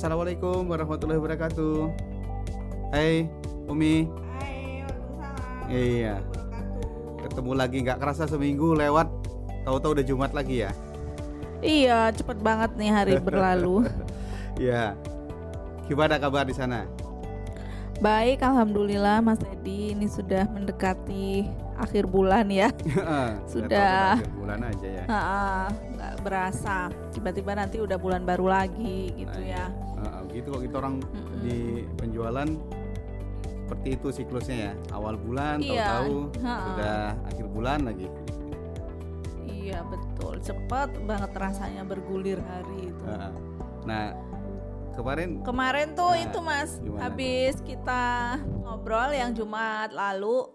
Assalamualaikum warahmatullahi wabarakatuh. Hai, Umi. Hai, Waalaikumsalam. Iya. Ketemu lagi nggak kerasa seminggu lewat. Tahu-tahu udah Jumat lagi ya. Iya, cepet banget nih hari berlalu. Iya. Gimana kabar di sana? Baik, alhamdulillah Mas Edi ini sudah mendekati akhir bulan ya. Sudah. Akhir bulan aja ya. Nggak berasa. Tiba-tiba nanti udah bulan baru lagi gitu Nah, ya. Heeh, gitu kok kita orang Mm-mm. di penjualan seperti itu siklusnya ya. Awal bulan Iya, tahu-tahu sudah akhir bulan lagi. Iya betul, cepet banget rasanya bergulir hari itu. Heeh. Nah, kemarin Kemarin tuh Nah, itu Mas, gimana? habis kita ngobrol yang Jumat lalu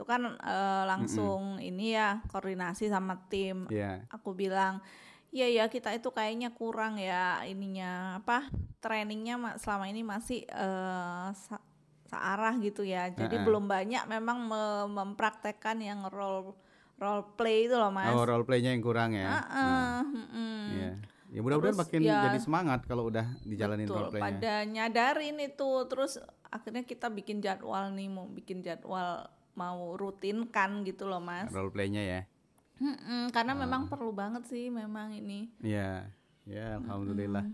itu kan eh, langsung ini ya koordinasi sama tim. ya Aku bilang, iya ya kita itu kayaknya kurang ya ininya apa trainingnya ma- selama ini masih sa- searah gitu ya. Jadi Heeh. belum banyak memang me- mempraktekkan yang role role play itu loh Mas. oh role playnya yang kurang ya. Heeh, mm-mm. Iya. Ya mudah-mudahan makin ya, jadi semangat kalau udah dijalanin Betul, role playnya. pada nyadarin itu terus akhirnya kita bikin jadwal nih mau bikin jadwal mau rutin kan gitu loh mas Role playnya ya. Mm-mm, karena memang perlu banget sih memang ini Iya. Ya alhamdulillah.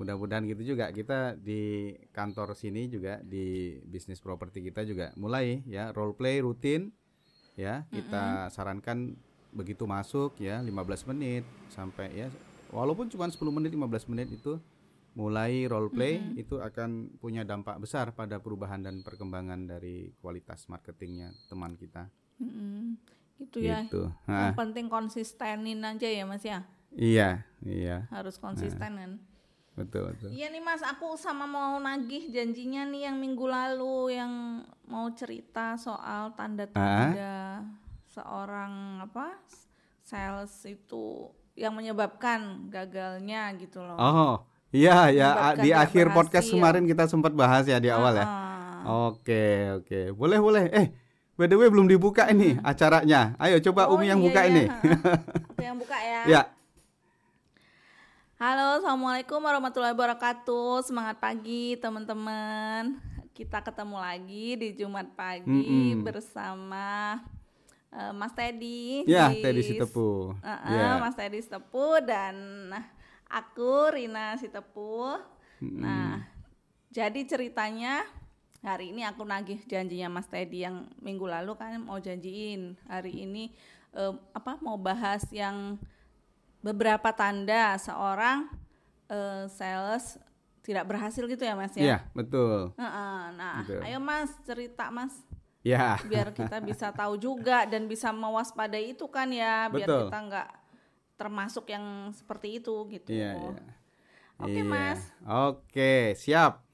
Mudah-mudahan gitu juga kita di kantor sini juga di bisnis properti kita juga mulai ya role play rutin ya kita sarankan begitu masuk ya 15 menit sampai ya walaupun cuma 10 menit 15 menit itu mulai role play itu akan punya dampak besar pada perubahan dan perkembangan dari kualitas marketingnya teman kita. Mm-mm, gitu ya. Gitu. yang Hah, penting konsistenin aja ya mas ya? Iya, iya, harus konsisten kan betul betul. Iya nih mas, aku sama mau nagih janjinya nih yang minggu lalu yang mau cerita soal tanda-tanda seorang apa sales itu yang menyebabkan gagalnya gitu loh. Oh, iya ya Menyebabkan di tidak akhir podcast berhasil. kemarin kita sempat bahas ya di awal ya. Oke, oke. Boleh, boleh. Eh, by the way belum dibuka ini acaranya. Ayo coba Oh, Umi yang iya, buka iya, ini. yang buka ya. ya. Halo, assalamualaikum warahmatullahi wabarakatuh. Semangat pagi teman-teman. Kita ketemu lagi di Jumat pagi Mm-mm. bersama eh, Mas Teddy. Ya, di Teddy Sitepu. Uh-uh, Ya. Mas Teddy Sitepu dan aku Rina Sitepu. Nah, jadi ceritanya hari ini aku nagih janjinya Mas Teddy yang minggu lalu kan mau janjiin hari ini eh, apa mau bahas yang beberapa tanda seorang eh, sales tidak berhasil gitu ya Mas Iya, ya. betul. Heeh, nah, Betul. ayo Mas cerita Mas Ya. biar kita bisa tahu juga dan bisa mewaspadai itu kan ya biar Betul. kita nggak termasuk yang seperti itu gitu. Iya, iya. Oke, Iya. Mas. Oke, siap.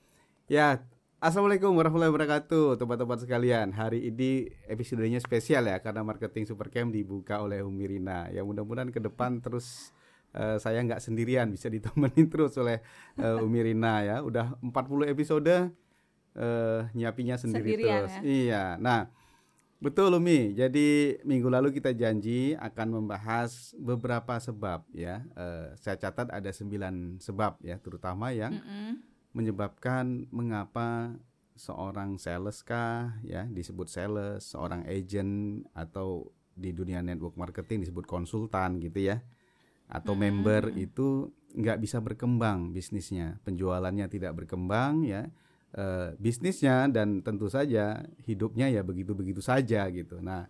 Ya, Assalamualaikum warahmatullahi wabarakatuh, teman-teman sekalian. Hari ini episodenya spesial ya karena marketing Supercamp dibuka oleh Umi Rina. Ya mudah-mudahan ke depan terus eh, saya nggak sendirian, bisa ditemenin terus oleh eh, Umi Rina ya. Udah 40 episode eh, nyiapinya sendiri Sendirian terus. ya. Iya. Nah, Betul Umi. Jadi minggu lalu kita janji akan membahas beberapa sebab ya. Eh, saya catat ada 9 sebab ya, terutama yang Mm-mm. menyebabkan mengapa seorang sales kah ya disebut sales, seorang agent atau di dunia network marketing disebut konsultan gitu ya. Atau member itu nggak bisa berkembang bisnisnya, penjualannya tidak berkembang ya. Eh, bisnisnya dan tentu saja hidupnya ya begitu-begitu saja gitu. Nah,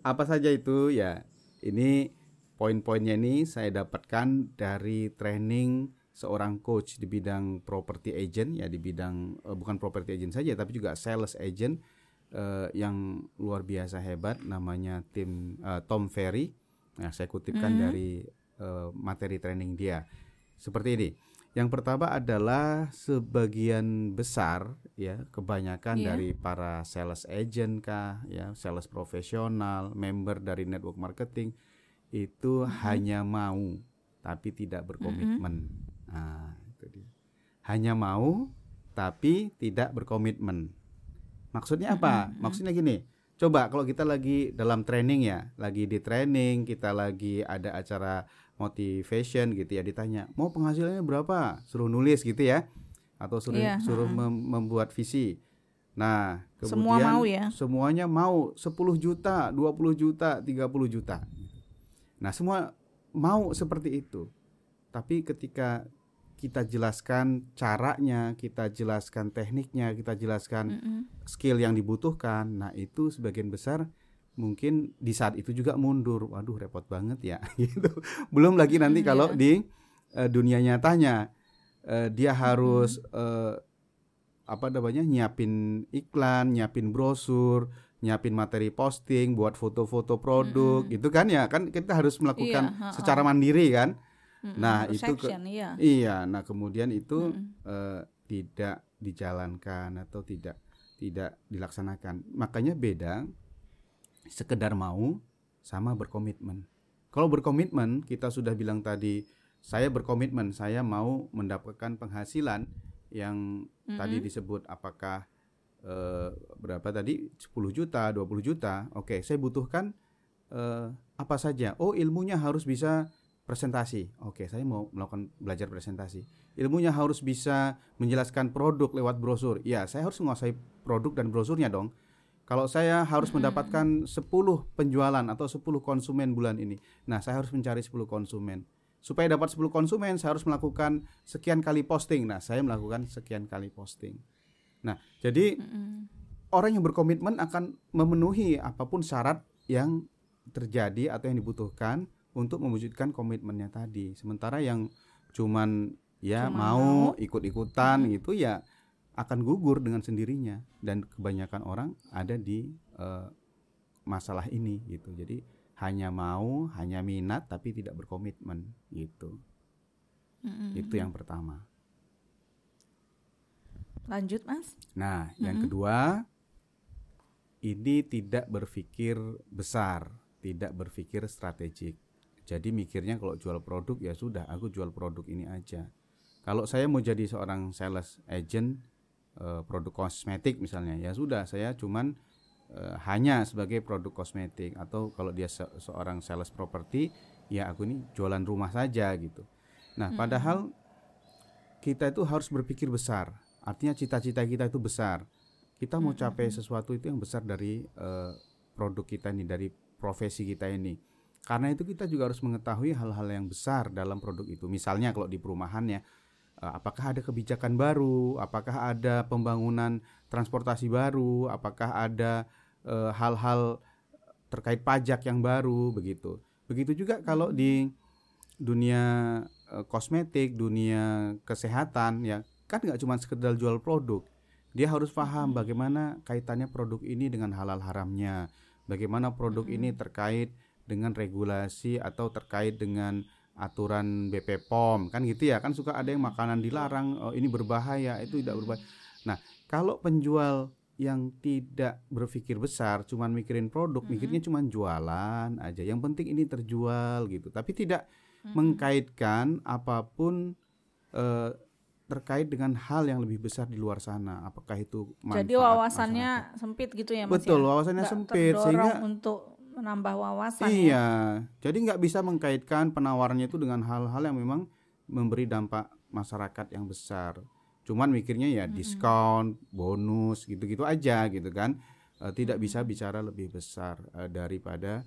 apa saja itu ya ini poin-poinnya ini saya dapatkan dari training seorang coach di bidang property agent ya di bidang eh, bukan property agent saja tapi juga sales agent eh, yang luar biasa hebat namanya tim eh, Tom Ferry. Nah, saya kutipkan dari eh, materi training dia. Seperti ini. Yang pertama adalah sebagian besar ya kebanyakan Iya. dari para sales agent kah ya sales profesional member dari network marketing itu hanya mau tapi tidak berkomitmen. Nah, itu dia. Hanya mau tapi tidak berkomitmen. Maksudnya apa? Maksudnya gini. Coba kalau kita lagi dalam training ya, lagi di training, kita lagi ada acara motivation gitu ya ditanya, "Mau penghasilannya berapa?" Suruh nulis gitu ya. atau suruh Iya, suruh mem- membuat visi. Nah, kemudian Semua mau ya? semuanya mau 10 juta, 20 juta, 30 juta. Nah, semua mau seperti itu. Tapi ketika kita jelaskan caranya, kita jelaskan tekniknya, kita jelaskan Mm-mm. skill yang dibutuhkan. Nah, itu sebagian besar mungkin di saat itu juga mundur. Waduh, repot banget ya gitu. Belum lagi nanti Mm, kalau iya. di eh, dunia nyatanya eh, dia harus eh, apa namanya? nyiapin iklan, nyiapin brosur, nyiapin materi posting, buat foto-foto produk, gitu kan ya. Kan kita harus melakukan Iya, secara mandiri kan. Mm-mm. Nah, itu ke- iya. Iya, nah kemudian itu Mm-mm. eh, tidak dijalankan atau tidak tidak dilaksanakan. Makanya beda sekedar mau sama berkomitmen. Kalau berkomitmen, kita sudah bilang tadi, saya berkomitmen, saya mau mendapatkan penghasilan yang tadi disebut apakah eh, berapa tadi 10 juta, 20 juta. Oke, saya butuhkan eh, apa saja. Oh, ilmunya harus bisa presentasi. Oke, saya mau melakukan belajar presentasi. Ilmunya harus bisa menjelaskan produk lewat brosur. Ya, saya harus menguasai produk dan brosurnya dong. Kalau saya harus mendapatkan 10 penjualan atau 10 konsumen bulan ini. Nah, saya harus mencari 10 konsumen. Supaya dapat 10 konsumen, saya harus melakukan sekian kali posting. Nah, saya melakukan sekian kali posting. Nah, jadi orang yang berkomitmen akan memenuhi apa pun syarat yang terjadi atau yang dibutuhkan untuk mewujudkan komitmennya tadi. Sementara yang cuman ya Cuma mau mau. ikut-ikutan gitu ya akan gugur dengan sendirinya dan kebanyakan orang ada di eh, masalah ini gitu. Jadi hanya mau, hanya minat tapi tidak berkomitmen gitu. Mm-mm. Itu yang pertama. Lanjut, Mas. Nah, yang kedua ini tidak berpikir besar, tidak berpikir strategik. Jadi mikirnya kalau jual produk ya sudah, aku jual produk ini aja. Kalau saya mau jadi seorang sales agent eh, produk kosmetik misalnya, ya sudah, saya cuman eh, hanya sebagai produk kosmetik atau kalau dia se- seorang sales properti, ya aku ini jualan rumah saja gitu. Nah, padahal kita itu harus berpikir besar. Artinya cita-cita kita itu besar. Kita mau capai sesuatu itu yang besar dari eh, produk kita ini, dari profesi kita ini. Karena itu kita juga harus mengetahui hal-hal yang besar dalam produk itu. Misalnya kalau di perumahan ya, apakah ada kebijakan baru, apakah ada pembangunan transportasi baru, apakah ada eh, hal-hal terkait pajak yang baru? Begitu. Begitu juga kalau di dunia eh, kosmetik, dunia kesehatan ya kan nggak cuma sekedar jual produk. Dia harus paham bagaimana kaitannya produk ini dengan halal haramnya, bagaimana produk ini terkait dengan regulasi atau terkait dengan aturan BP POM kan gitu ya kan suka ada yang makanan dilarang oh, ini berbahaya itu tidak berbahaya. Nah kalau penjual yang tidak berpikir besar, cuman mikirin produk, mikirnya cuman jualan aja. Yang penting ini terjual gitu, tapi tidak mengkaitkan apa pun eh, terkait dengan hal yang lebih besar di luar sana. Apakah itu manfaat Jadi wawasannya sempit gitu ya, Mas. Betul, ya? wawasannya Nggak sempit sehingga untuk menambah wawasan ya. Iya, jadi nggak bisa mengkaitkan penawarannya itu dengan hal-hal yang memang memberi dampak masyarakat yang besar. Cuman mikirnya ya diskon, bonus gitu-gitu aja gitu kan. Eh, tidak bisa bicara lebih besar eh, daripada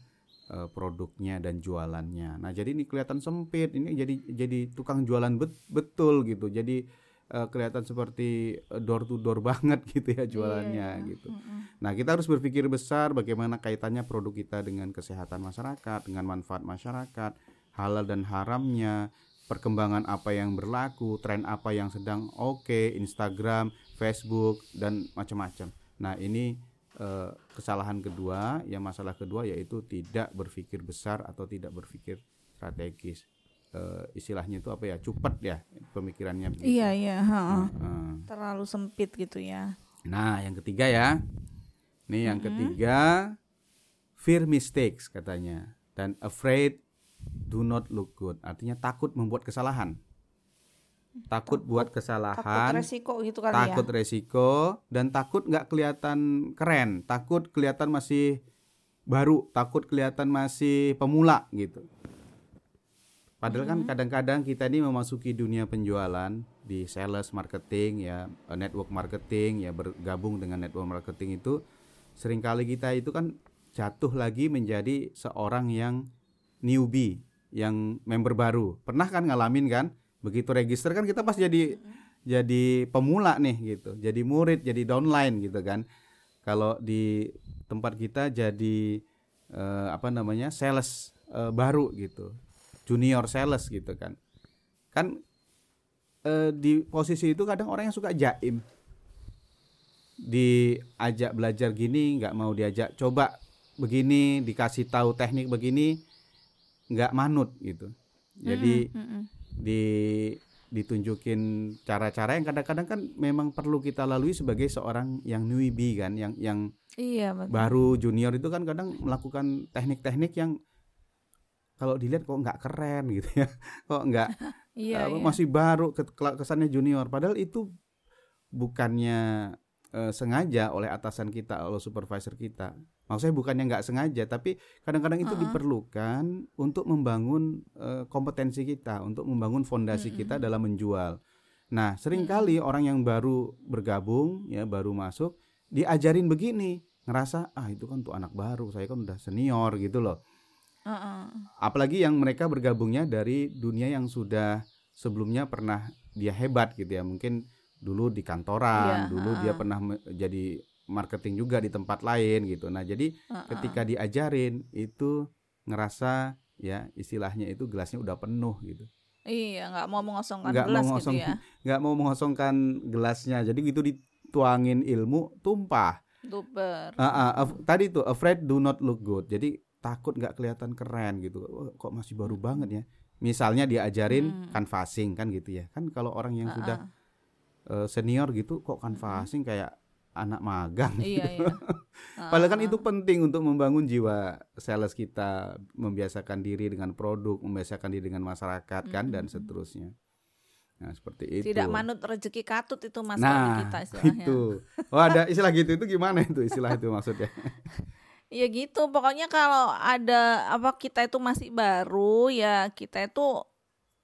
eh, produknya dan jualannya. Nah, jadi ini kelihatan sempit. Ini jadi jadi tukang jualan bet- betul gitu. Jadi eh, kelihatan seperti eh, door to door banget gitu ya jualannya gitu. Nah, kita harus berpikir besar bagaimana kaitannya produk kita dengan kesehatan masyarakat, dengan manfaat masyarakat, halal dan haramnya, perkembangan apa yang berlaku, tren apa yang sedang oke, Instagram, Facebook dan macam-macam. Nah, ini eh, kesalahan kedua, yang masalah kedua yaitu tidak berpikir besar atau tidak berpikir strategis. Eh, istilahnya itu apa ya? Cepat ya pemikirannya begitu. Iya, iya, heeh. Heeh. Terlalu sempit gitu ya. Nah, yang ketiga ya. Nih yang ketiga fear mistakes katanya dan afraid do not look good. Artinya takut membuat kesalahan. Takut buat Takut kesalahan, resiko gitu kali takut ya. resiko dan takut nggak kelihatan keren, takut kelihatan masih baru, takut kelihatan masih pemula gitu. Padahal kan kadang-kadang kita ini memasuki dunia penjualan di sales marketing ya, eh, network marketing ya bergabung dengan network marketing itu sering kali kita itu kan jatuh lagi menjadi seorang yang newbie, yang member baru. Pernah kan ngalamin kan? Begitu register kan kita pas jadi jadi pemula nih gitu, jadi murid, jadi downline gitu kan. Kalau di tempat kita jadi eh, apa namanya sales eh, baru gitu, junior sales gitu kan. Kan eh, di posisi itu kadang orang yang suka jaim, diajak belajar gini nggak mau diajak coba begini, dikasih tahu teknik begini nggak manut gitu. Jadi Mm, mm, di ditunjukin cara-cara yang kadang-kadang kan memang perlu kita lalui sebagai seorang yang newbie kan yang yang Iya betul. baru junior itu kan kadang melakukan teknik-teknik yang kalau dilihat kok nggak keren gitu ya. Kok nggak Iya, apa, iya. masih baru ke- ke- kesannya junior. Padahal itu bukannya eh, sengaja oleh atasan kita oleh supervisor kita. Maksudnya bukannya nggak sengaja tapi kadang-kadang itu Uh-uh. diperlukan untuk membangun eh, kompetensi kita untuk membangun fondasi kita dalam menjual. Nah sering kali orang yang baru bergabung ya baru masuk diajarin begini ngerasa ah itu kan tuh anak baru saya kan udah senior gitu loh Heeh. apalagi yang mereka bergabungnya dari dunia yang sudah sebelumnya pernah dia hebat gitu ya mungkin dulu di kantoran Iya, dulu dia ha-ha. pernah jadi marketing juga di tempat lain gitu nah jadi Heeh. ketika diajarin itu ngerasa ya istilahnya itu gelasnya udah penuh gitu Iya, nggak mau mengosongkan mau gelas ngosong- gitu ya. nggak mau mengosongkan gelasnya jadi gitu dituangin ilmu tumpah Duper. Ah, ah, af- tadi tuh afraid do not look good. Jadi takut nggak kelihatan keren gitu. Wah, kok masih baru banget ya. Misalnya diajarin Hmm. canvassing kan gitu ya. Kan kalau orang yang sudah Heeh. eh, senior gitu kok canvassing kayak anak magang. Iya, iya. Padahal kan Heeh. itu penting untuk membangun jiwa sales kita, membiasakan diri dengan produk, membiasakan diri dengan masyarakat kan dan seterusnya. Nah, seperti itu. Tidak manut rezeki katut itu mas Nah, kita istilahnya. itu. Oh, ada istilah gitu itu gimana itu istilah itu maksudnya? Ya gitu, pokoknya kalau ada apa kita itu masih baru ya kita itu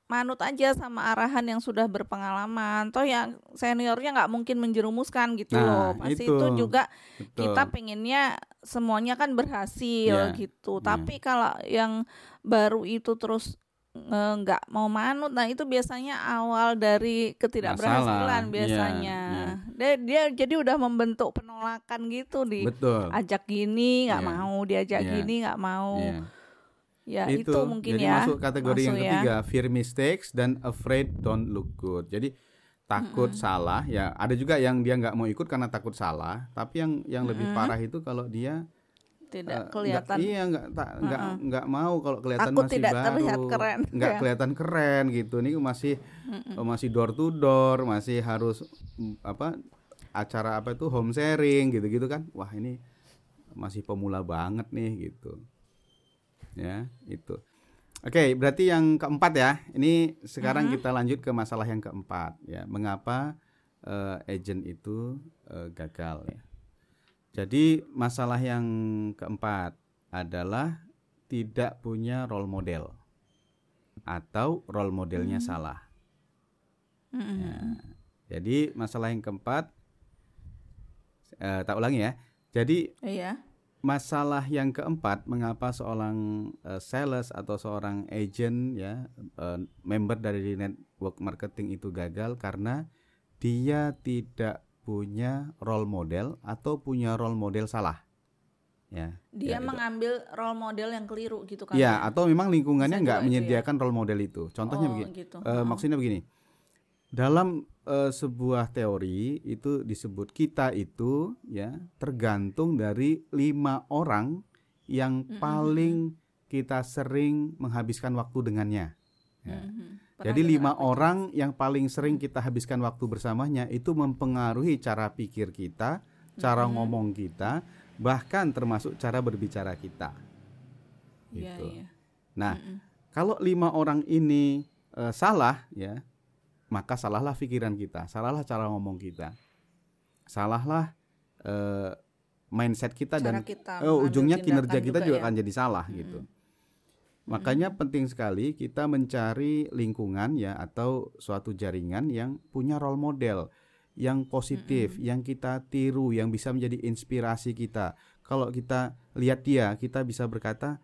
manut aja sama arahan yang sudah berpengalaman. Toh yang seniornya nggak mungkin menjerumuskan gitu Nah, loh. Pasti itu, itu. juga Betul. kita pengennya semuanya kan berhasil Iya, gitu. iya. Tapi kalau yang baru itu terus nggak mau manut, nah itu biasanya awal dari ketidakberhasilan Masalah, biasanya. iya, Dia, dia jadi udah membentuk penolakan gitu di Betul. ajak gini nggak Iya. mau diajak Iya. gini nggak mau Iya. ya itu, mungkin jadi ya masuk kategori yang Masuk ya. ketiga fear mistakes dan afraid don't look good jadi takut salah ya ada juga yang dia nggak mau ikut karena takut salah tapi yang yang lebih parah itu kalau dia tidak eh, kelihatan. nggak- iya nggak tak- nggak nggak mau kalau kelihatan Takut masih tidak baru. terlihat keren, nggak ya. kelihatan keren gitu. Ini masih oh, masih door to door masih harus apa acara apa itu home sharing gitu-gitu kan. Wah ini masih pemula banget nih gitu. Ya itu. Oke berarti yang keempat ya. Ini sekarang kita lanjut ke masalah yang keempat ya. Mengapa eh, agent itu eh, gagal ya jadi masalah yang keempat adalah tidak punya role model atau role modelnya salah Mm-mm. Ya. Jadi masalah yang keempat, eh, tak ulangi ya. Jadi iya masalah yang keempat, mengapa seorang eh, sales atau seorang agent ya eh, member dari network marketing itu gagal karena dia tidak punya role model atau punya role model salah. Ya. dia ya, itu. mengambil role model yang keliru gitu kan Ya, atau memang lingkungannya nggak itu ya. menyediakan role model itu. Contohnya Oh, begini. gitu. Heeh. maksudnya begini. Dalam eh, sebuah teori itu disebut kita itu ya tergantung dari lima orang yang paling kita sering menghabiskan waktu dengannya. Ya. Mhm. Pernah Jadi lima orang yang paling sering kita habiskan waktu bersamanya itu mempengaruhi cara pikir kita, cara ngomong kita, bahkan termasuk cara berbicara kita. Iya, Gitu. iya. Nah, Mm-mm. kalau lima orang ini eh, salah ya, maka salahlah pikiran kita, salahlah cara ngomong kita, salahlah eh, mindset kita Cara dan kita oh, ujungnya kinerja kita juga, ya. akan jadi salah gitu. Makanya penting sekali kita mencari lingkungan ya atau suatu jaringan yang punya role model yang positif, yang kita tiru, yang bisa menjadi inspirasi kita. Kalau kita lihat dia, kita bisa berkata,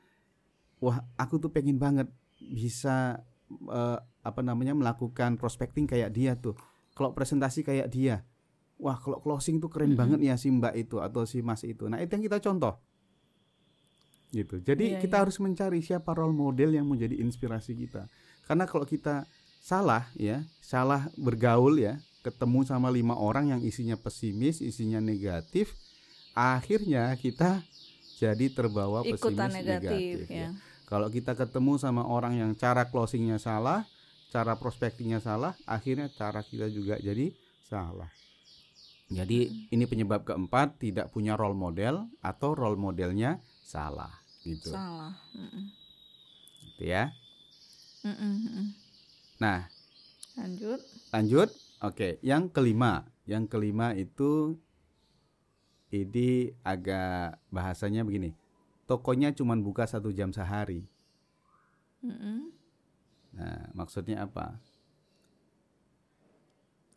"Wah, aku tuh pengen banget bisa eh, apa namanya melakukan prospecting kayak dia tuh. Kalau presentasi kayak dia. Wah, kalau closing tuh keren banget ya si Mbak itu atau si Mas itu." Nah, itu yang kita contoh gitu. Jadi Iya, kita iya. harus mencari siapa role model yang menjadi inspirasi kita. Karena kalau kita salah ya, salah bergaul ya, ketemu sama lima orang yang isinya pesimis, isinya negatif, akhirnya kita jadi terbawa ikutan pesimis negatif, negatif. ya. Kalau kita ketemu sama orang yang cara closingnya salah, cara prospectingnya salah, akhirnya cara kita juga jadi salah. Jadi ini penyebab keempat tidak punya role model atau role modelnya salah gitu. Salah. Mm-mm. Gitu ya. Mm-mm. Nah, Lanjut. lanjut. Oke, yang kelima. Yang kelima itu ini agak bahasanya begini. Tokonya cuma buka satu jam sehari. Mm-mm. Nah, maksudnya apa?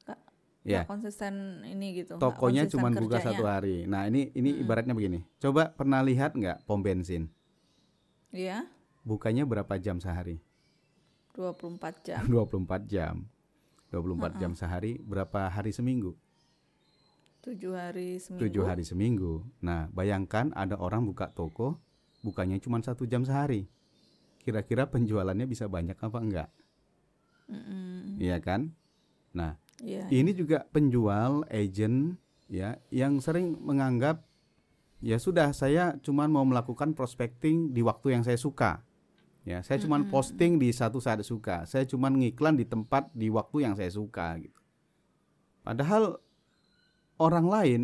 Nggak- Ya, nggak konsisten ini gitu. tokonya cuma buka satu hari. Nah, ini ini ibaratnya begini. Coba pernah lihat nggak pom bensin? Iya, Bukanya berapa jam sehari? 24 jam. 24 jam. 24 jam sehari, berapa hari seminggu? 7 hari seminggu. tujuh hari seminggu. Nah, bayangkan ada orang buka toko, bukanya cuma satu jam sehari. Kira-kira penjualannya bisa banyak apa enggak? Mm-mm. Iya kan? Nah, Iya. ini juga penjual, agent, ya, yang sering menganggap ya sudah saya cuma mau melakukan prospecting di waktu yang saya suka. Ya, saya cuma posting di satu saat suka. Saya cuma ngiklan di tempat di waktu yang saya suka gitu. Padahal orang lain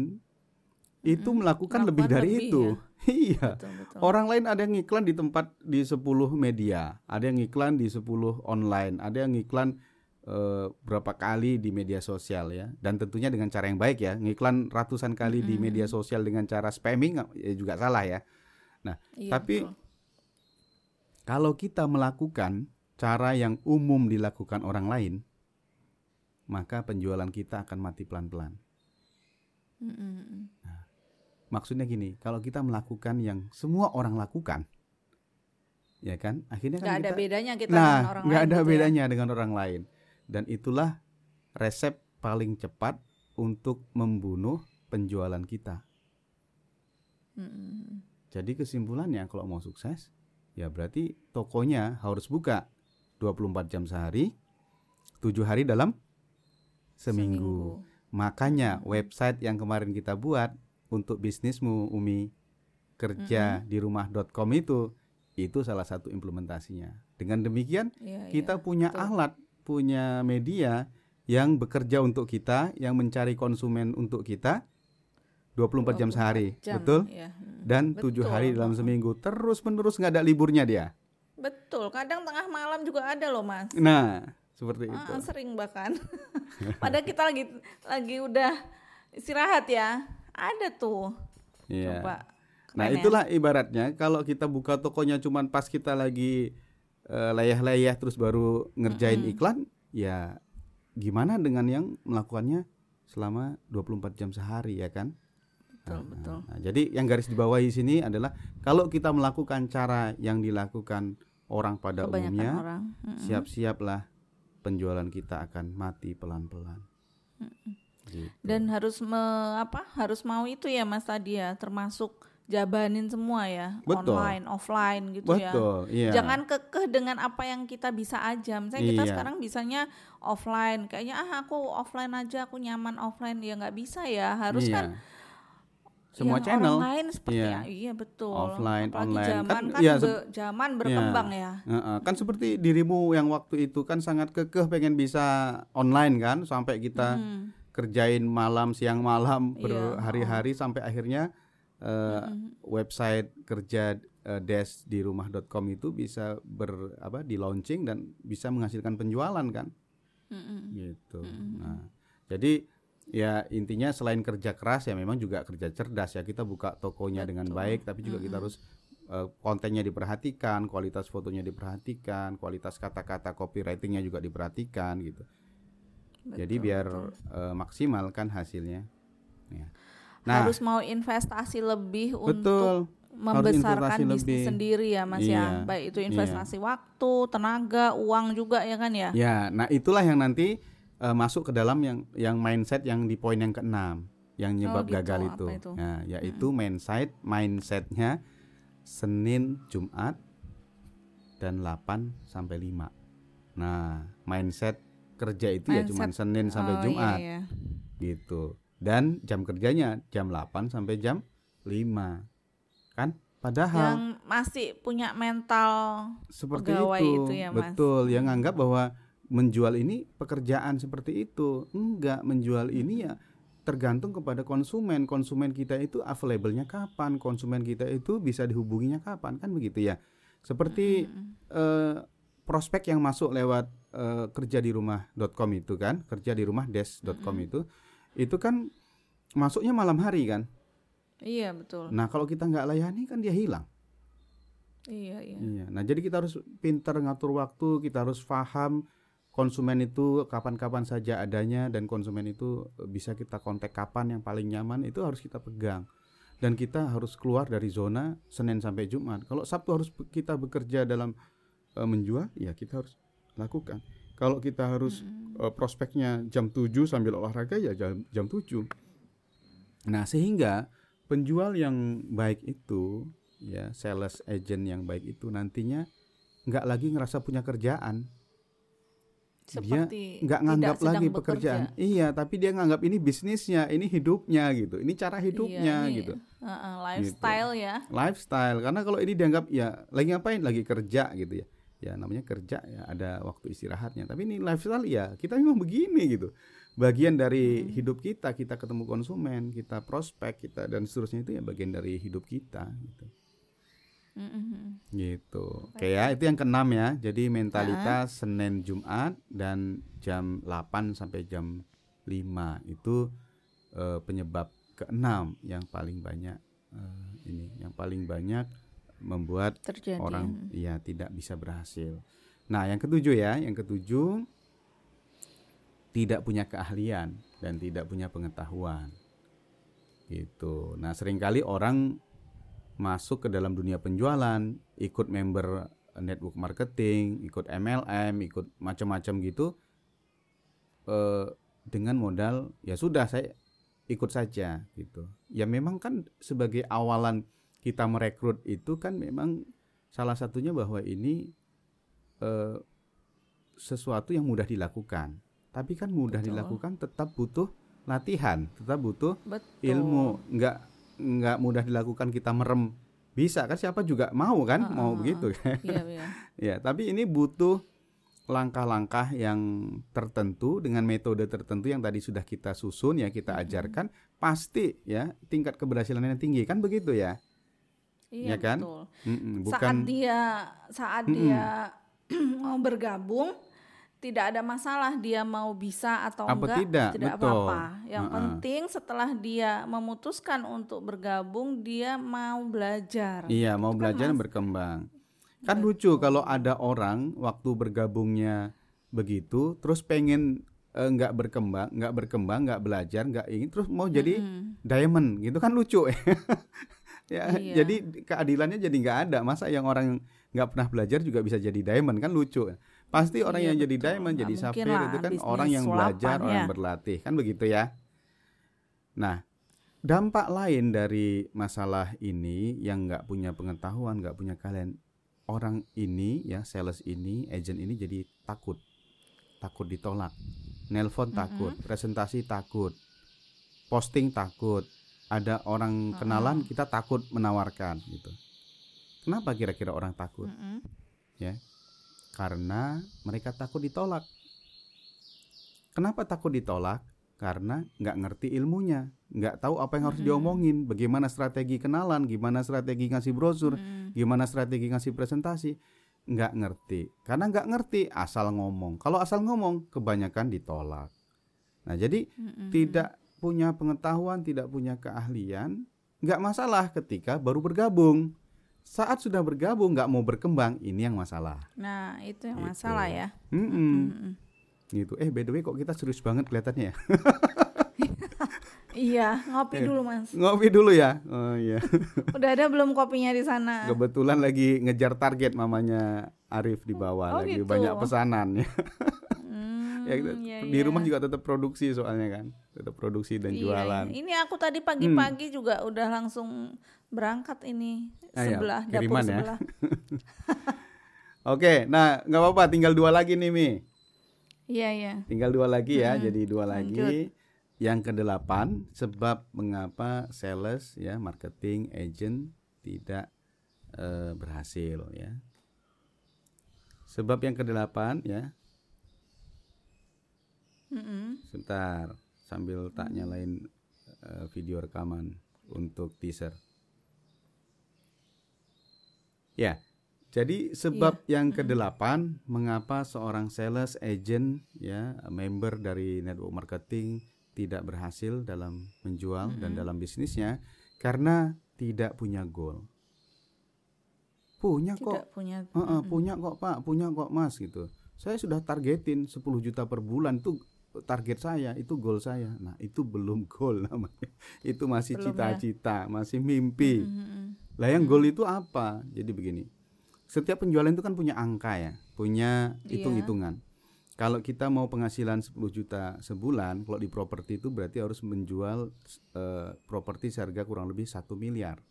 itu melakukan lebih Melakukan dari lebih itu. iya. Betul, betul. Orang lain ada yang ngiklan di tempat di 10 media, ada yang ngiklan di 10 online, ada yang ngiklan eh, berapa kali di media sosial ya. Dan tentunya dengan cara yang baik ya. Ngiklan ratusan kali di media sosial dengan cara spamming ya juga salah ya. Nah, Iya, tapi betul. kalau kita melakukan cara yang umum dilakukan orang lain, maka penjualan kita akan mati pelan-pelan. Mm-mm. Maksudnya gini, kalau kita melakukan yang semua orang lakukan, ya kan, akhirnya kan nggak ada kita, bedanya kita nah, dengan orang nggak ada gitu ya. bedanya dengan orang lain, dan itulah resep paling cepat untuk membunuh penjualan kita. Mm-mm. Jadi kesimpulannya kalau mau sukses, ya berarti tokonya harus buka 24 jam sehari, 7 hari dalam seminggu. Makanya website yang kemarin kita buat untuk bisnismu Umi kerja di rumah.com itu itu salah satu implementasinya. Dengan demikian Iya, kita iya, punya betul. alat, punya media yang bekerja untuk kita, yang mencari konsumen untuk kita 24 jam 24 sehari. jam, Betul? Mm. Dan tujuh Betul, hari dalam seminggu terus menerus nggak ada liburnya dia. Betul, kadang tengah malam juga ada loh mas. Nah seperti itu. Ah, sering bahkan. Padahal kita lagi lagi udah istirahat ya. Ada tuh. Iya. Coba. Nah ya? itulah ibaratnya kalau kita buka tokonya cuman pas kita lagi eh, layah-layah terus baru ngerjain iklan, ya gimana dengan yang melakukannya selama 24 jam sehari ya kan? Betul, betul. Nah, jadi yang garis di bawah sini adalah kalau kita melakukan cara yang dilakukan orang pada Kebanyakan umumnya, orang. Mm-mm. siap-siaplah penjualan kita akan mati pelan-pelan. Gitu. Dan harus me, apa? Harus mau itu ya Mas tadi ya, termasuk jabanin semua ya, Betul. online, offline gitu ya. Betul, iya. Jangan kekeh dengan apa yang kita bisa aja. Misalnya kita Iya. sekarang bisanya offline, kayaknya ah aku offline aja, aku nyaman offline. Ya nggak bisa ya, harus Iya. kan semua yang channel lain seperti Iya. ya, iya betul. Offline, Apalagi online. zaman Kan, kan, iya, be- zaman berkembang ya. Heeh, kan seperti dirimu yang waktu itu kan sangat kekeh pengen bisa online kan sampai kita Hmm. kerjain malam siang malam Iya, berhari-hari sampai akhirnya eh, website kerja eh, desk di rumah.com itu bisa ber apa di launching dan bisa menghasilkan penjualan kan Mm-mm. gitu. Nah, jadi ya intinya selain kerja keras ya memang juga kerja cerdas ya kita buka tokonya dengan baik tapi juga kita harus eh, kontennya diperhatikan, kualitas fotonya diperhatikan, kualitas kata-kata copywritingnya juga diperhatikan gitu. Jadi Betul, biar betul. eh, maksimal kan hasilnya. Ya. Harus mau investasi lebih untuk betul. membesarkan investasi bisnis lebih. sendiri ya Mas Iya, ya. Baik itu iya. investasi waktu, tenaga, uang juga ya kan ya. Ya, nah itulah yang nanti eh, masuk ke dalam yang yang mindset yang di poin yang keenam yang nyebab gitu. gagal itu. itu? Nah, yaitu mindset mindsetnya Senin, Jumat dan 8 sampai 5. Nah, mindset kerja itu ya cuma Mindset- Senin sampai Oh, Jumat iya, iya. gitu. Dan jam kerjanya jam 8 sampai jam 5. Kan? Padahal Yang masih punya mental seperti pegawai itu, itu ya, Mas. betul. Yang anggap bahwa menjual ini pekerjaan seperti itu. Enggak menjual ini ya tergantung kepada konsumen. Konsumen kita itu available-nya kapan? Konsumen kita itu bisa dihubunginya kapan? Kan begitu ya. Seperti eh, prospek yang masuk lewat eh, kerja di rumah.com itu kan? Kerja di rumah desk.com itu itu kan masuknya malam hari kan Iya betul. nah kalau kita nggak layani kan dia hilang Iya iya. Iya. Nah, jadi kita harus pintar ngatur waktu, kita harus paham konsumen itu kapan-kapan saja adanya dan konsumen itu bisa kita kontak kapan yang paling nyaman itu harus kita pegang. Dan kita harus keluar dari zona Senin sampai Jumat. Kalau Sabtu harus kita bekerja dalam eh, menjual, ya kita harus lakukan. Kalau kita harus eh, prospeknya jam 7 sambil olahraga ya jam jam 7. Nah, sehingga penjual yang baik itu ya sales agent yang baik itu nantinya nggak lagi ngerasa punya kerjaan. Seperti nggak tidak nganggap lagi bekerja. pekerjaan. Iya tapi dia nganggap ini bisnisnya ini hidupnya gitu ini cara hidupnya Iya, ini, gitu. uh-uh, lifestyle ya. lifestyle karena kalau ini dianggap ya lagi ngapain? Lagi kerja gitu ya ya namanya kerja ya ada waktu istirahatnya. Tapi ini lifestyle ya kita memang begini gitu. Bagian dari hidup kita kita ketemu konsumen kita prospek kita dan seterusnya itu ya bagian dari hidup kita gitu. Mm-mm. gitu. Oke ya itu yang keenam ya. Jadi mentalitas Senin Jumat dan jam 8 sampai jam 5 itu eh, penyebab keenam yang paling banyak eh, ini yang paling banyak membuat Terjadi. orang ya tidak bisa berhasil. Nah, yang ketujuh ya, yang ketujuh tidak punya keahlian dan tidak punya pengetahuan. Gitu. Nah, sering kali orang masuk ke dalam dunia penjualan, ikut member network marketing, ikut MLM, ikut macam-macam gitu eh, dengan modal ya sudah saya ikut saja gitu. Ya memang kan sebagai awalan kita merekrut itu kan memang salah satunya bahwa ini eh, sesuatu yang mudah dilakukan. Tapi kan mudah Betul. dilakukan tetap butuh latihan, tetap butuh Betul. ilmu. Nggak nggak mudah dilakukan kita merem. Bisa kan siapa juga mau kan Ah, mau ah, begitu kan. Iya, iya. Ya, tapi ini butuh langkah-langkah yang tertentu dengan metode tertentu yang tadi sudah kita susun ya kita ajarkan pasti ya tingkat keberhasilannya tinggi kan begitu ya Iya Ya kan? betul. Mm-mm, Saat bukan dia saat Mm-mm. dia mau bergabung tidak ada masalah dia mau bisa atau Apa enggak tidak, betul. apa-apa. Yang Ha-ha. penting setelah dia memutuskan untuk bergabung dia mau belajar. iya mau Itu kan, belajar dan berkembang kan lucu kalau ada orang waktu bergabungnya begitu terus pengen eh, nggak berkembang nggak berkembang nggak belajar nggak ingin terus mau jadi Mm-mm. diamond gitu kan lucu ya Iya. jadi keadilannya jadi nggak ada. Masa yang orang nggak pernah belajar juga bisa jadi diamond kan lucu. Pasti orang Iya, yang jadi betul. diamond Nggak jadi safir lah itu kan orang yang belajar sulapan, orang ya. yang berlatih. Kan begitu ya. Nah dampak lain dari masalah ini yang nggak punya pengetahuan nggak punya kalian orang ini ya sales ini agent ini jadi takut. Takut ditolak. Nelpon takut presentasi takut posting takut ada orang kenalan kita takut menawarkan gitu. Kenapa kira-kira orang takut? Mm-mm. karena mereka takut ditolak. Kenapa takut ditolak? Karena nggak ngerti ilmunya. Nggak tahu apa yang harus diomongin. Bagaimana strategi kenalan gimana strategi ngasih brosur Mm. gimana strategi ngasih presentasi. Nggak ngerti. Karena nggak ngerti asal ngomong. Kalau asal ngomong kebanyakan ditolak. Nah jadi Mm-mm. tidak punya pengetahuan tidak punya keahlian nggak masalah ketika baru bergabung saat sudah bergabung nggak mau berkembang ini yang masalah Nah, itu yang Gitu. masalah ya. Mm-mm. Mm-mm. gitu eh by the way kok kita serius banget kelihatannya ya Iya, ngopi Eh. dulu Mas. ngopi dulu ya oh iya Udah ada belum kopinya di sana? kebetulan lagi ngejar target mamanya Arif di bawah Oh, lagi gitu. banyak pesanan ya Hmm, Ya, iya, di iya. rumah juga tetap produksi soalnya kan tetap produksi dan Iya, jualan Ini aku tadi pagi-pagi juga udah langsung berangkat ini Ah, ya, sebelah dapur kiriman ya. sebelah. oke nah nggak apa-apa tinggal dua lagi nih mi Iya, iya. tinggal dua lagi ya Hmm, jadi dua lanjut. lagi yang kedelapan sebab mengapa sales ya marketing agent tidak eh, berhasil ya sebab yang kedelapan ya Sambil tak nyalain eh, video rekaman untuk teaser. Ya jadi sebab yang kedelapan mengapa seorang sales agent ya member dari network marketing tidak berhasil dalam menjual dan dalam bisnisnya karena tidak punya goal? Punya kok. Tidak punya. Heeh, punya kok Pak, punya kok Mas gitu. Saya sudah targetin 10 juta per bulan itu target saya, itu goal saya. Nah, itu belum goal namanya. Itu masih ya. cita-cita, masih mimpi. Mm-mm. Lah yang goal itu apa? Jadi begini. Setiap penjualan itu kan punya angka ya, punya Iya. hitung-hitungan. Kalau kita mau penghasilan 10 juta sebulan, kalau di properti itu berarti harus menjual eh, properti seharga kurang lebih satu miliar.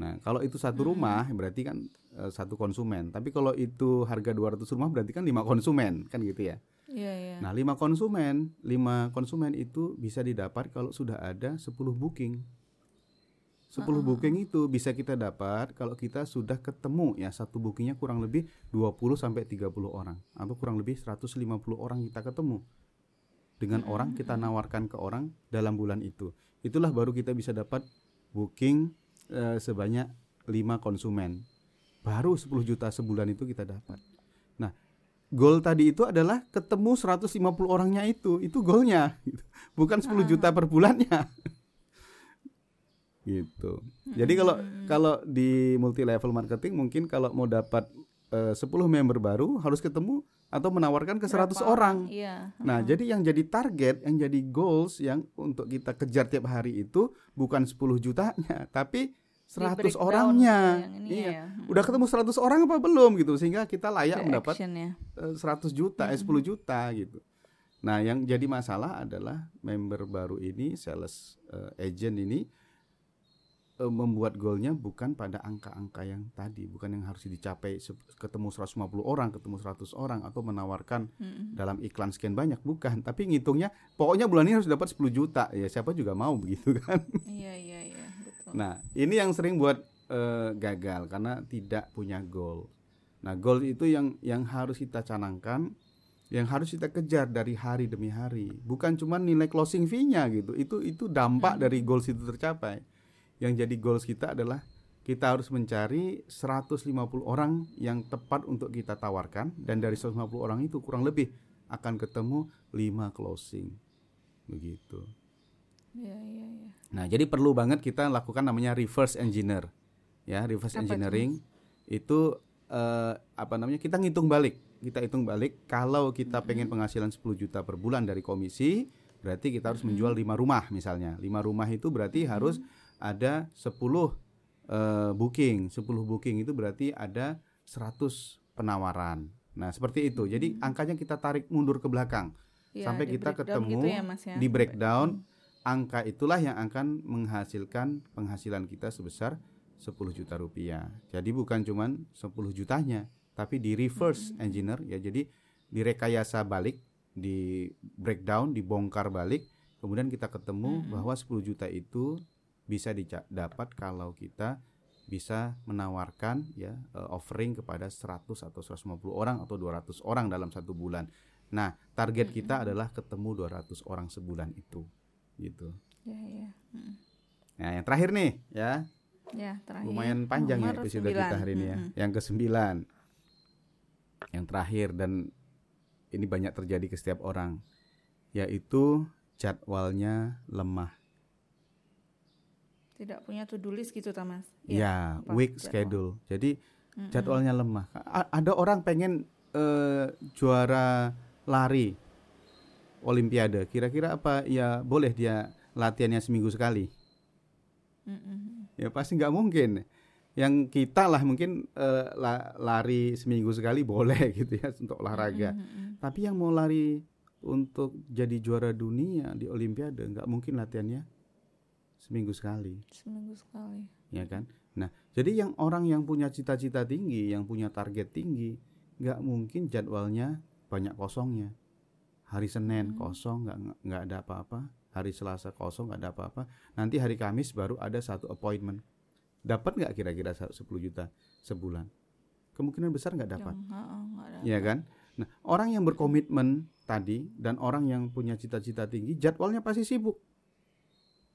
Nah, kalau itu satu rumah berarti kan eh, satu konsumen. Tapi kalau itu harga 200 rumah berarti kan lima konsumen, kan gitu ya. Iya, iya. Nah, lima konsumen, lima konsumen itu bisa didapat kalau sudah ada 10 booking. 10 booking itu bisa kita dapat kalau kita sudah ketemu ya satu bookingnya kurang lebih 20 sampai 30 orang atau kurang lebih 150 orang kita ketemu. Dengan orang kita nawarkan ke orang dalam bulan itu. Itulah baru kita bisa dapat booking eh, sebanyak 5 konsumen. Baru 10 juta sebulan itu kita dapat. Goal tadi itu adalah ketemu 150 orangnya itu, itu goalnya, gitu. bukan 10 juta per bulannya. gitu. Jadi kalau kalau di multi level marketing mungkin kalau mau dapat eh, 10 member baru harus ketemu atau menawarkan ke 100 Berapa orang. Iya. Nah, jadi yang jadi target, yang jadi goals yang untuk kita kejar tiap hari itu bukan 10 jutanya, tapi 100 breakdown orangnya. gitu Iya. ya. Udah ketemu 100 orang apa belum gitu sehingga kita layak The mendapat ya. eh, 100 juta, eh, 10 juta gitu. Nah, yang jadi masalah adalah member baru ini, sales eh, agent ini eh, membuat goalnya bukan pada angka-angka yang tadi, bukan yang harus dicapai ketemu 150 orang, ketemu 100 orang atau menawarkan Mm-mm. dalam iklan sekian banyak, bukan. Tapi ngitungnya pokoknya bulan ini harus dapat 10 juta. Ya siapa juga mau begitu kan. Iya, iya, iya. Nah, ini yang sering buat eh, gagal karena tidak punya goal. Nah, goal itu yang yang harus kita canangkan, yang harus kita kejar dari hari demi hari. Bukan cuma nilai closing fee-nya gitu. Itu itu dampak dari goals itu tercapai. Yang jadi goals kita adalah kita harus mencari 150 orang yang tepat untuk kita tawarkan dan dari 150 orang itu kurang lebih akan ketemu 5 closing. Begitu. Iya, iya. Nah, jadi perlu banget kita lakukan namanya reverse engineer. Ya, reverse Apa itu, engineering itu eh, apa namanya? Kita ngitung balik. Kita hitung balik kalau kita pengen penghasilan 10 juta per bulan dari komisi, berarti kita harus menjual 5 rumah misalnya. 5 rumah itu berarti harus ada 10 eh, booking. 10 booking itu berarti ada 100 penawaran. Nah, seperti itu. Jadi angkanya kita tarik mundur ke belakang Iya, sampai di kita breakdown ketemu gitu ya, Mas, ya. di breakdown angka itulah yang akan menghasilkan penghasilan kita sebesar 10 juta rupiah. Jadi bukan cuman 10 jutanya, tapi di reverse engineer ya jadi direkayasa balik, di breakdown, dibongkar balik, kemudian kita ketemu bahwa 10 juta itu bisa didapat kalau kita bisa menawarkan ya eh, offering kepada 100 atau 150 orang atau 200 orang dalam satu bulan. Nah, target kita adalah ketemu 200 orang sebulan itu. Gitu. Iya, iya. Mm. Nah, yang terakhir nih ya, Ya, terakhir. lumayan panjang ya Nomor episode sembilan. kita hari ini ya. Mm-mm. Yang kesembilan. Yang terakhir dan ini banyak terjadi ke setiap orang yaitu jadwalnya lemah. Tidak punya to do list gitu, Mas? Ya, apa week jadwal? schedule. Jadi jadwalnya lemah. A- ada orang pengen eh, juara lari olimpiade. Kira-kira apa ya boleh dia latihannya seminggu sekali? Ya pasti nggak mungkin. Yang kita lah mungkin la- lari seminggu sekali boleh gitu ya untuk olahraga. Tapi yang mau lari untuk jadi juara dunia di olimpiade nggak mungkin latihannya seminggu sekali Seminggu sekali. ya kan? Nah, jadi yang orang yang punya cita-cita tinggi, yang punya target tinggi, nggak mungkin jadwalnya banyak kosongnya. Hari Senin kosong, nggak nggak ada apa-apa. Hari Selasa kosong, nggak ada apa-apa. Nanti hari Kamis baru ada satu appointment. Dapat nggak kira-kira sa- 10 juta sebulan? Kemungkinan besar nggak dapat. Ya kan? Nah, orang yang berkomitmen tadi dan orang yang punya cita-cita tinggi, jadwalnya pasti sibuk.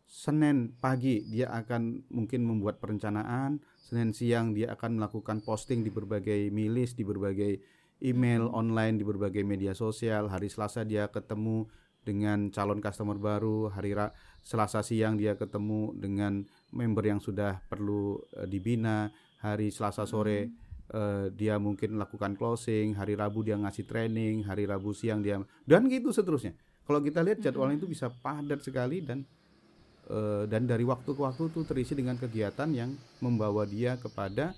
Senin pagi dia akan mungkin membuat perencanaan, Senin siang dia akan melakukan posting di berbagai milis, di berbagai email online, di berbagai media sosial. Hari Selasa dia ketemu dengan calon customer baru, hari Ra- Selasa siang dia ketemu dengan member yang sudah perlu eh, dibina, hari Selasa sore eh, dia mungkin lakukan closing, hari Rabu dia ngasih training, hari Rabu siang dia dan gitu seterusnya. Kalau kita lihat jadwalnya itu bisa padat sekali dan eh, dan dari waktu ke waktu itu terisi dengan kegiatan yang membawa dia kepada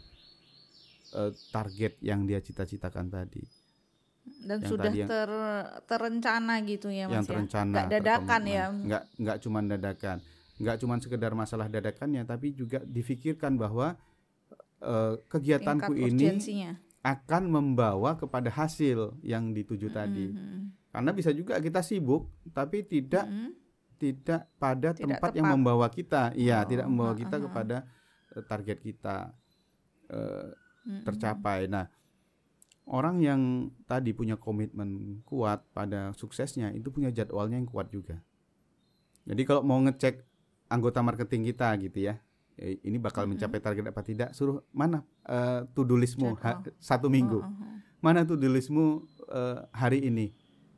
eh, target yang dia cita-citakan tadi. Dan yang sudah tadi yang- ter, terencana gitu ya, Mas yang ya. terencana Nggak dadakan ya. nggak nggak cuma dadakan nggak cuma sekedar masalah dadakannya tapi juga difikirkan bahwa eh, kegiatanku Tingkat ini urgensinya. akan membawa kepada hasil yang dituju tadi Mhm. karena bisa juga kita sibuk tapi tidak Mhm. tidak pada Tidak tempat yang tepat. membawa kita iya Oh, tidak membawa ha, kita ha, ha. kepada eh, target kita Mhm. tercapai nah orang yang tadi punya komitmen kuat pada suksesnya itu punya jadwalnya yang kuat juga jadi kalau mau ngecek anggota marketing kita gitu ya eh, ini bakal mencapai target apa tidak suruh mana eh, to do listmu ha- satu minggu Oh, oh, oh. mana to do listmu eh, hari ini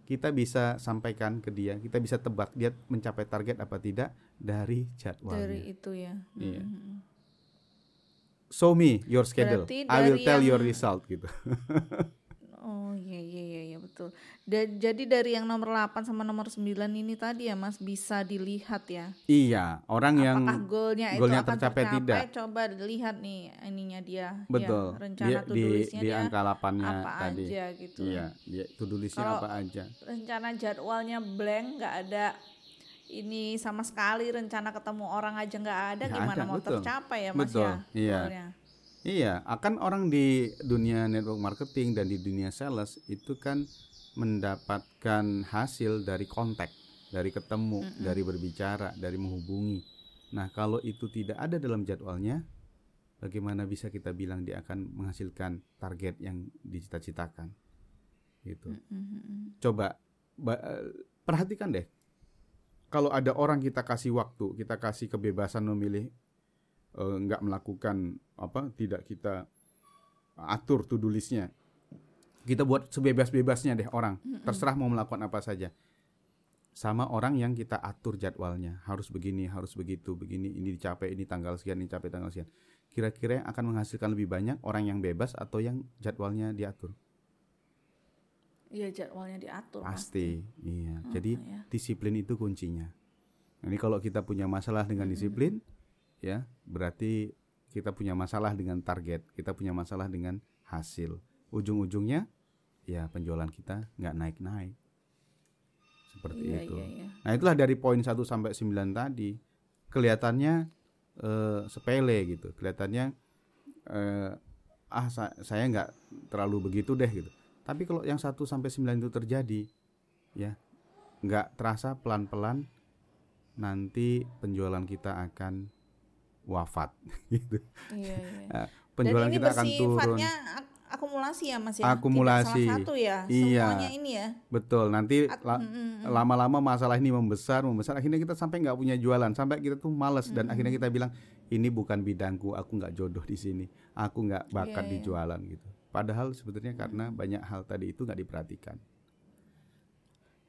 kita bisa sampaikan ke dia kita bisa tebak dia mencapai target apa tidak dari jadwalnya Dari itu ya. Iya. Mhm. Show me your schedule Berarti I will tell your yang- result gitu Oh iya iya iya iya, betul. Da- jadi dari yang nomor 8 sama nomor 9 ini tadi ya Mas bisa dilihat ya. iya orang yang Apakah goalnya itu goalnya akan tercapai tidak. Coba dilihat nih ininya dia. betul Ya, rencana dia to di di angka 8-nya apa tadi aja gitu. iya dia to apa aja Rencana jadwalnya blank nggak ada ini sama sekali rencana ketemu orang aja nggak ada Nggak gimana ada, mau betul. tercapai ya Mas Betul, ya. iya. Iya, akan orang di dunia network marketing dan di dunia sales itu kan mendapatkan hasil dari kontak, dari ketemu, dari berbicara, dari menghubungi. Nah, kalau itu tidak ada dalam jadwalnya, bagaimana bisa kita bilang dia akan menghasilkan target yang dicita-citakan? Gitu. Mhm. Coba ba- eh, perhatikan deh. Kalau ada orang kita kasih waktu, kita kasih kebebasan memilih eh, nggak melakukan apa, tidak kita atur to do listnya. Kita buat sebebas-bebasnya deh orang, terserah mau melakukan apa saja. Sama orang yang kita atur jadwalnya, harus begini, harus begitu, begini, ini dicapai, ini tanggal sekian, ini dicapai tanggal sekian. Kira-kira yang akan menghasilkan lebih banyak orang yang bebas atau yang jadwalnya diatur? Iya jadwalnya diatur. Mas. Pasti, iya. Jadi ya. disiplin itu kuncinya. Jadi kalau kita punya masalah dengan disiplin, ya berarti kita punya masalah dengan target, kita punya masalah dengan hasil. Ujung-ujungnya, ya penjualan kita nggak naik-naik. Seperti Iya itu. iya iya. Nah itulah dari poin 1 sampai 9 tadi kelihatannya eh, sepele gitu, kelihatannya eh, ah sa- saya nggak terlalu begitu deh gitu. Tapi kalau yang 1 sampai 9 itu terjadi, ya nggak terasa pelan-pelan nanti penjualan kita akan wafat gitu. Iya iya. Eh, penjualan Dan ini kita akan turun. akumulasi ya Mas ya. Tidak Akumulasi. salah satu ya. Iya. Semuanya ini ya. Betul, nanti At- la- mm, mm, mm. lama-lama masalah ini membesar, membesar. Akhirnya kita sampai nggak punya jualan, sampai kita tuh males dan akhirnya kita bilang ini bukan bidangku, aku nggak jodoh di sini, aku nggak bakat Iya, di iya. jualan gitu. Padahal sebetulnya karena banyak hal tadi itu nggak diperhatikan.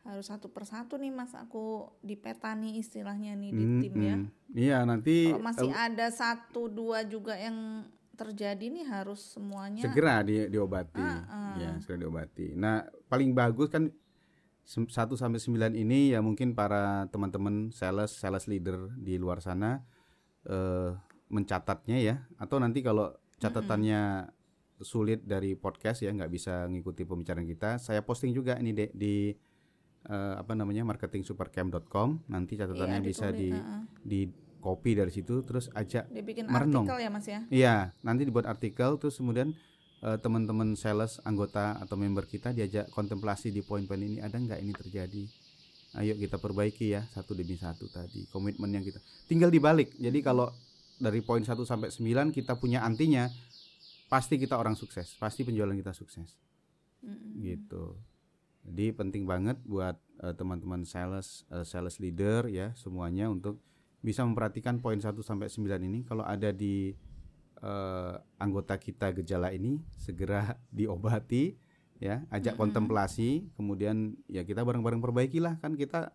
harus satu persatu nih mas aku dipetani istilahnya nih di Hmm, tim ya hmm. Iya nanti kalau masih eh, ada satu dua juga yang terjadi nih harus semuanya segera di, diobati. Ah, ah. Ya, segera diobati. Nah, paling bagus kan sem- 1 sampai 9 ini ya mungkin para teman-teman sales, sales leader di luar sana eh mencatatnya ya atau nanti kalau catatannya sulit dari podcast ya nggak bisa ngikuti pembicaraan kita, saya posting juga ini di eh, apa namanya marketingsupercamp.com nanti catatannya Iya, bisa di di copy dari situ terus ajak dibikin merenung. artikel ya mas ya? Iya, nanti dibuat artikel terus kemudian eh, teman-teman sales anggota atau member kita diajak kontemplasi di poin-poin ini. Ada nggak ini terjadi. Ayo kita perbaiki ya satu demi satu tadi komitmen yang kita. Tinggal dibalik. Jadi kalau dari poin 1 sampai 9 kita punya antinya pasti kita orang sukses, pasti penjualan kita sukses Mm-mm. gitu. Jadi penting banget buat eh, teman-teman sales, eh, sales leader ya semuanya untuk bisa memperhatikan poin 1 sampai 9 ini kalau ada di eh, anggota kita gejala ini segera diobati ya, ajak Mm-mm. kontemplasi, kemudian ya kita bareng-bareng perbaikilah kan kita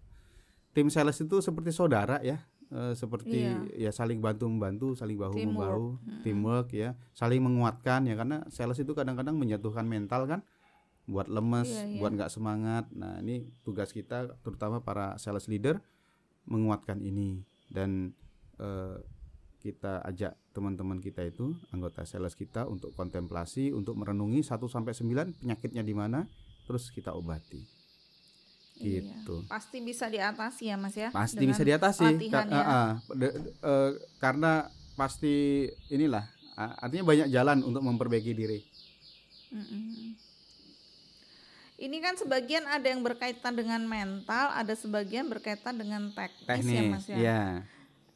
tim sales itu seperti saudara ya. Eh, seperti ya saling bantu membantu, saling bahu Teamwork. membahu, Mm-mm. teamwork ya, saling menguatkan ya karena sales itu kadang-kadang menjatuhkan mental kan buat lemes, Iya, iya. buat nggak semangat. Nah, ini tugas kita terutama para sales leader menguatkan ini dan eh, kita ajak teman-teman kita itu anggota sales kita untuk kontemplasi, untuk merenungi 1 sampai 9 penyakitnya di mana, terus kita obati. Iya. Gitu. pasti bisa diatasi ya mas ya Pasti dengan bisa diatasi Ka- ya. De- de- eh, karena pasti inilah ah, artinya banyak jalan untuk memperbaiki diri. Mm-mm. Ini kan sebagian ada yang berkaitan dengan mental, ada sebagian berkaitan dengan teknis, ya Teknis, mas ya. ya.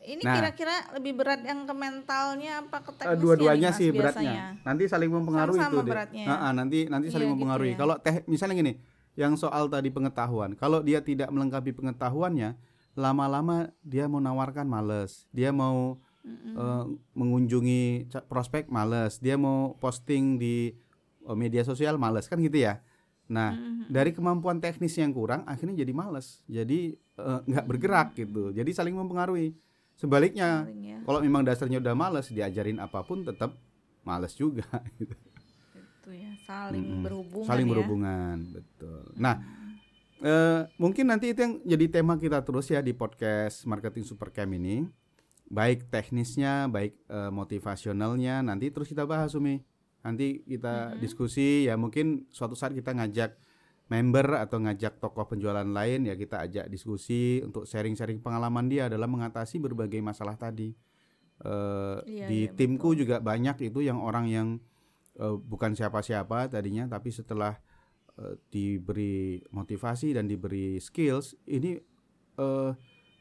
Ini Nah. kira-kira lebih berat yang ke mentalnya apa ke Eh, teknisnya? dua-duanya nih, Mas, sih biasanya? beratnya. Nanti saling mempengaruhi Sama-sama itu deh. beratnya ya? Ah, ah, nanti nanti saling Iya, gitu mempengaruhi. ya. Kalau teh misalnya gini, yang soal tadi pengetahuan, kalau dia tidak melengkapi pengetahuannya, lama-lama dia mau nawarkan males, dia mau Mm-mm. eh, mengunjungi prospek males, dia mau posting di eh, media sosial males kan gitu ya. Nah, Mm-mm. dari kemampuan teknis yang kurang akhirnya jadi males, jadi eh, nggak bergerak gitu. Jadi saling mempengaruhi. Sebaliknya, ya. kalau memang dasarnya udah males, diajarin apa pun tetap males juga. gitu. Itu ya, saling Mm-mm. berhubungan Saling ya. berhubungan, betul. Nah, eh, mungkin nanti itu yang jadi tema kita terus ya di podcast Marketing Supercamp ini. Baik teknisnya, baik eh, motivasionalnya, nanti terus kita bahas Umi. Nanti kita Mhm. diskusi ya mungkin suatu saat kita ngajak member atau ngajak tokoh penjualan lain ya kita ajak diskusi untuk sharing-sharing pengalaman dia dalam mengatasi berbagai masalah tadi. Eh, Iya, di iya, timku betul. juga banyak itu yang orang yang eh, bukan siapa-siapa tadinya tapi setelah eh, diberi motivasi dan diberi skills ini eh,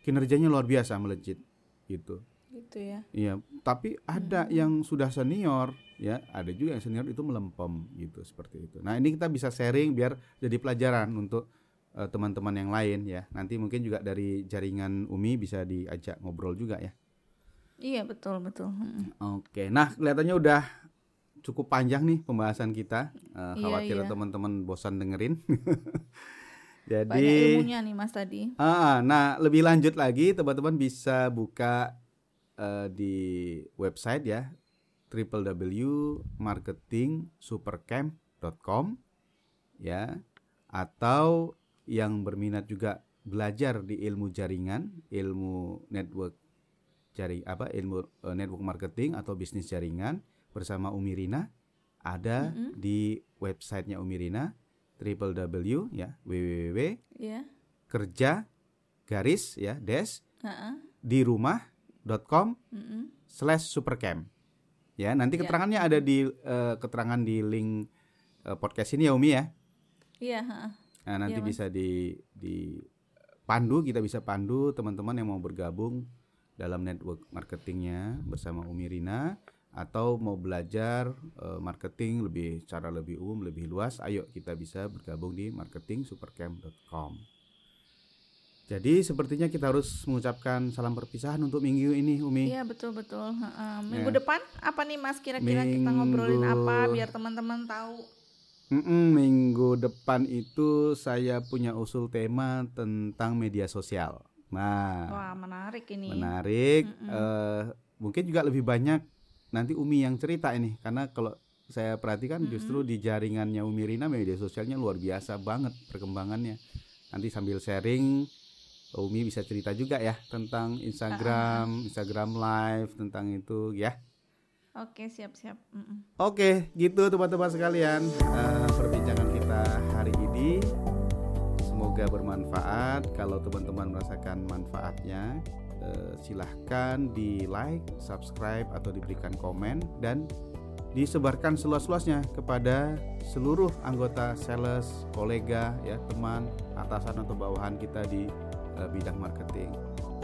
kinerjanya luar biasa melejit gitu. Gitu ya. Iya, tapi ada Hmm. yang sudah senior, ya, ada juga yang senior itu melempem gitu seperti itu. Nah, ini kita bisa sharing biar jadi pelajaran untuk teman-teman yang lain ya. Nanti mungkin juga dari jaringan Umi bisa diajak ngobrol juga ya. Iya betul betul. Mm-mm. Oke, nah kelihatannya udah cukup panjang nih pembahasan kita. Iya, khawatir iya. teman-teman bosan dengerin. Banyak Jadi, ilmunya nih mas tadi. Ah, nah lebih lanjut lagi teman-teman bisa buka eh, di website ya www.marketingsupercamp.com ya atau yang berminat juga belajar di ilmu jaringan, ilmu network jari apa ilmu eh, network marketing atau bisnis jaringan bersama Umirina ada Mm-mm. di websitenya Umirina www ya www Iya. kerja garis ya dash Heeh. di rumah.com Mm-mm. slash supercamp ya nanti Ya. keterangannya ada di eh, keterangan di link eh, podcast ini ya Umi ya Iya. heeh. nah, nanti Mas. bisa di di pandu kita bisa pandu teman-teman yang mau bergabung dalam network marketingnya bersama Umi Rina atau mau belajar eh, marketing lebih cara lebih umum lebih luas ayo kita bisa bergabung di marketingsupercamp.com jadi sepertinya kita harus mengucapkan salam perpisahan untuk minggu ini Umi Iya betul betul. Heeh. Minggu Ya. depan apa nih mas kira-kira kita ngobrolin apa biar teman-teman tahu Mm-mm, minggu depan itu saya punya usul tema tentang media sosial. Nah, Wah, menarik ini. menarik. Mm-mm. Eh, mungkin juga lebih banyak nanti Umi yang cerita ini, karena kalau saya perhatikan justru di jaringannya Umi Rina media sosialnya luar biasa banget perkembangannya. Nanti sambil sharing, Umi bisa cerita juga ya tentang Instagram, Instagram Live tentang itu ya. Oke, siap-siap. Mm-mm. Oke, gitu teman-teman sekalian eh, perbincangan kita hari ini. Semoga bermanfaat. Kalau teman-teman merasakan manfaatnya, eh, silahkan di like, subscribe atau diberikan komen dan disebarkan seluas-luasnya kepada seluruh anggota sales, kolega, ya teman, atasan atau bawahan kita di eh, bidang marketing.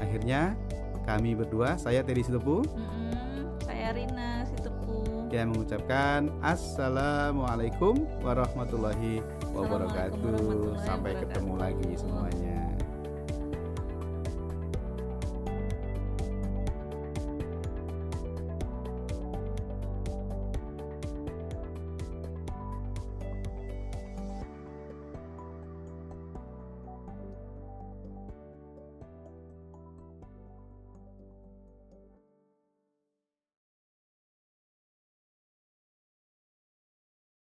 Akhirnya kami berdua, saya Teddy Sitepu Mm-mm. Saya Rina Sitepu. yang mengucapkan Assalamualaikum warahmatullahi Assalamualaikum wabarakatuh. warahmatullahi Sampai wabarakatuh. ketemu lagi semuanya.